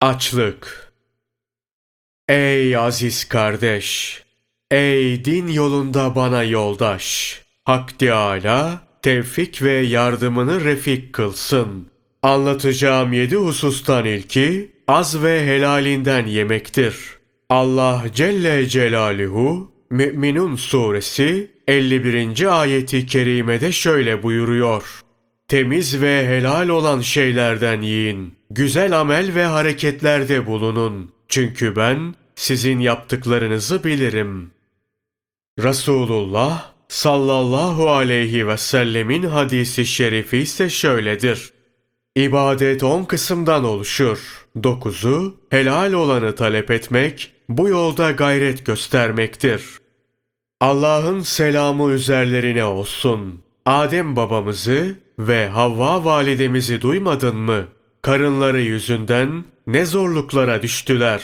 Açlık Ey aziz kardeş! Ey din yolunda bana yoldaş! Hak Teâlâ tevfik ve yardımını refik kılsın. Anlatacağım yedi husustan ilki az ve helalinden yemektir. Allah Celle Celaluhu Mü'minun suresi 51. ayeti kerimede şöyle buyuruyor. Temiz ve helal olan şeylerden yiyin. Güzel amel ve hareketlerde bulunun. Çünkü ben sizin yaptıklarınızı bilirim. Resulullah sallallahu aleyhi ve sellemin hadisi şerifi ise şöyledir. İbadet on kısımdan oluşur. Dokuzu, helal olanı talep etmek, bu yolda gayret göstermektir. Allah'ın selamı üzerlerine olsun. Adem babamızı ve Havva validemizi duymadın mı? Karınları yüzünden ne zorluklara düştüler.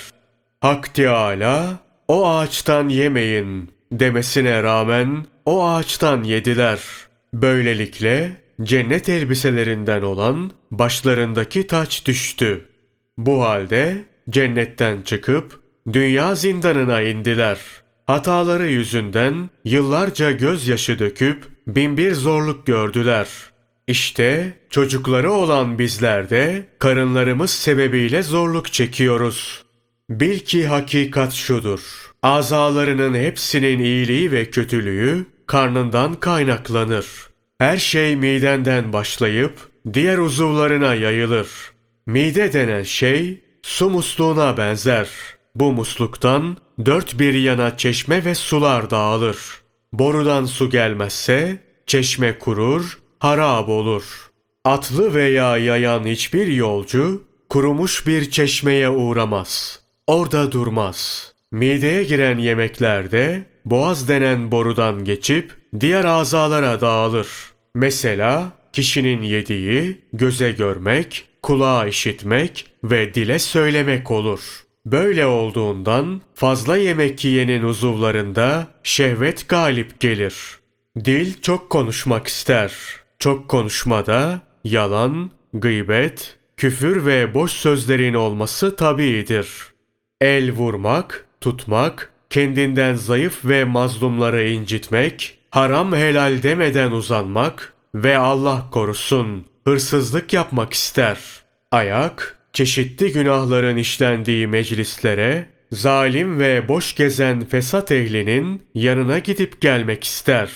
Hak Teâlâ, o ağaçtan yemeyin demesine rağmen o ağaçtan yediler. Böylelikle cennet elbiselerinden olan başlarındaki taç düştü. Bu halde cennetten çıkıp dünya zindanına indiler. Hataları yüzünden yıllarca gözyaşı döküp binbir zorluk gördüler. İşte çocukları olan bizler de karınlarımız sebebiyle zorluk çekiyoruz. Bil ki hakikat şudur. Azalarının hepsinin iyiliği ve kötülüğü karnından kaynaklanır. Her şey midenden başlayıp diğer uzuvlarına yayılır. Mide denen şey su musluğuna benzer. Bu musluktan dört bir yana çeşme ve sular dağılır. Borudan su gelmezse çeşme kurur, harap olur. Atlı veya yayan hiçbir yolcu kurumuş bir çeşmeye uğramaz. Orada durmaz. Mideye giren yemeklerde boğaz denen borudan geçip diğer azalara dağılır. Mesela kişinin yediği göze görmek, kulağa işitmek ve dile söylemek olur. Böyle olduğundan fazla yemek yiyenin uzuvlarında şehvet galip gelir. Dil çok konuşmak ister. Çok konuşmada yalan, gıybet, küfür ve boş sözlerin olması tabiidir. El vurmak, tutmak, kendinden zayıf ve mazlumları incitmek, haram helal demeden uzanmak ve Allah korusun hırsızlık yapmak ister. Ayak, çeşitli günahların işlendiği meclislere, zalim ve boş gezen fesat ehlinin yanına gidip gelmek ister.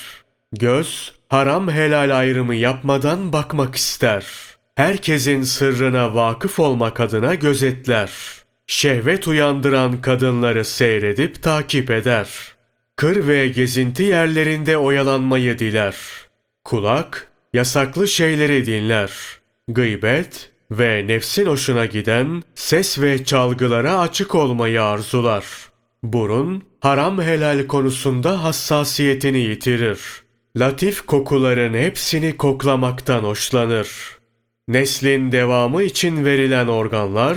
Göz, haram helal ayrımı yapmadan bakmak ister. Herkesin sırrına vakıf olmak adına gözetler. Şehvet uyandıran kadınları seyredip takip eder. Kır ve gezinti yerlerinde oyalanmayı diler. Kulak, yasaklı şeyleri dinler. Gıybet ve nefsin hoşuna giden ses ve çalgılara açık olmayı arzular. Burun, haram helal konusunda hassasiyetini yitirir. Latif kokuların hepsini koklamaktan hoşlanır. Neslin devamı için verilen organlar,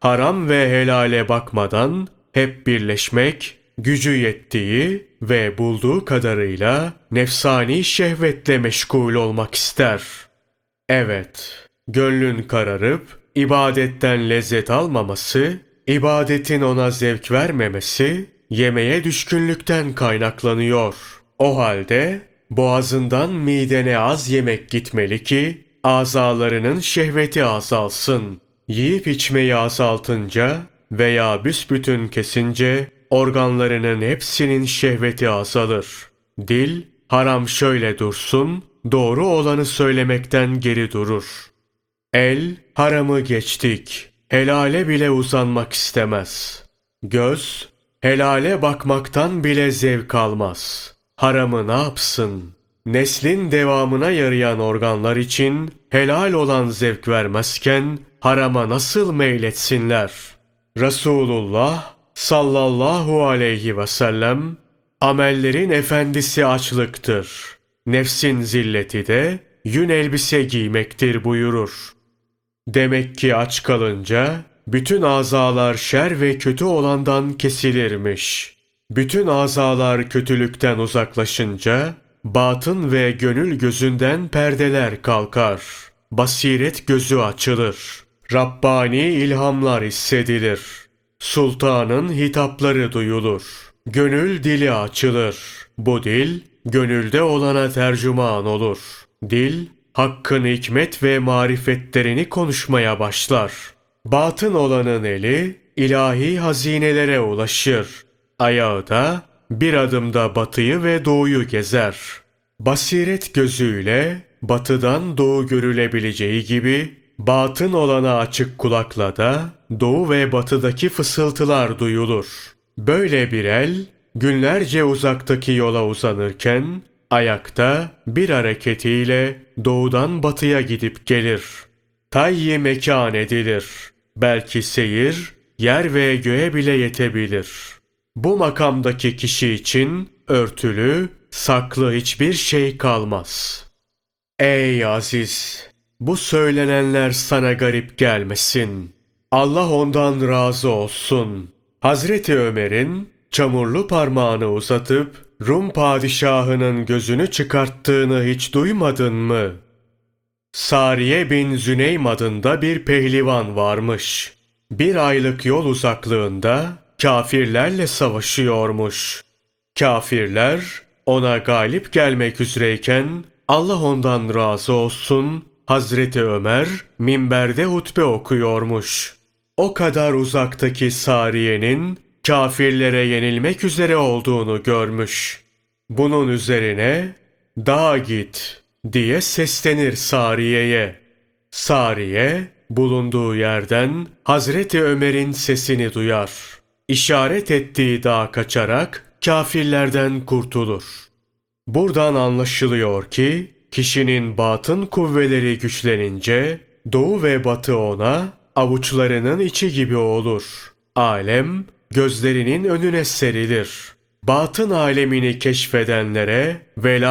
haram ve helale bakmadan hep birleşmek, gücü yettiği ve bulduğu kadarıyla nefsani şehvetle meşgul olmak ister. Evet, gönlün kararıp ibadetten lezzet almaması, ibadetin ona zevk vermemesi, yemeğe düşkünlükten kaynaklanıyor. O halde boğazından midene az yemek gitmeli ki azalarının şehveti azalsın. Yiyip içmeyi azaltınca veya büsbütün kesince organlarının hepsinin şehveti azalır. Dil, haram şöyle dursun, doğru olanı söylemekten geri durur. El, haramı geçtik, helale bile uzanmak istemez. Göz, helale bakmaktan bile zevk almaz. Haramı ne yapsın? Neslin devamına yarayan organlar için helal olan zevk vermezken harama nasıl meyletsinler? Resulullah sallallahu aleyhi ve sellem amellerin efendisi açlıktır. Nefsin zilleti de yün elbise giymektir buyurur. Demek ki aç kalınca bütün azalar şer ve kötü olandan kesilirmiş. Bütün azalar kötülükten uzaklaşınca batın ve gönül gözünden perdeler kalkar. Basiret gözü açılır. Rabbani ilhamlar hissedilir. Sultanın hitapları duyulur. Gönül dili açılır. Bu dil, gönülde olana tercüman olur. Dil, hakkın hikmet ve marifetlerini konuşmaya başlar. Batın olanın eli, ilahi hazinelere ulaşır. Ayağı da, bir adımda batıyı ve doğuyu gezer. Basiret gözüyle, batıdan doğu görülebileceği gibi, batın olana açık kulakla da, doğu ve batıdaki fısıltılar duyulur. Böyle bir el, günlerce uzaktaki yola uzanırken, ayakta bir hareketiyle doğudan batıya gidip gelir. Tayyi mekan edilir. Belki seyir, yer ve göğe bile yetebilir. Bu makamdaki kişi için örtülü, saklı hiçbir şey kalmaz. Ey aziz! Bu söylenenler sana garip gelmesin. Allah ondan razı olsun. Hazreti Ömer'in çamurlu parmağını uzatıp Rum padişahının gözünü çıkarttığını hiç duymadın mı? Sariye bin Züneym adında bir pehlivan varmış. Bir aylık yol uzaklığında kafirlerle savaşıyormuş. Kafirler ona galip gelmek üzereyken Allah ondan razı olsun Hazreti Ömer minberde hutbe okuyormuş. O kadar uzaktaki Sariye'nin kafirlere yenilmek üzere olduğunu görmüş. Bunun üzerine dağa git diye seslenir Sariye'ye. Sariye bulunduğu yerden Hazreti Ömer'in sesini duyar. İşaret ettiği dağa kaçarak kafirlerden kurtulur. Buradan anlaşılıyor ki kişinin batın kuvveleri güçlenince doğu ve batı ona avuçlarının içi gibi olur. Alem gözlerinin önüne serilir. Batın alemini keşfedenlere vela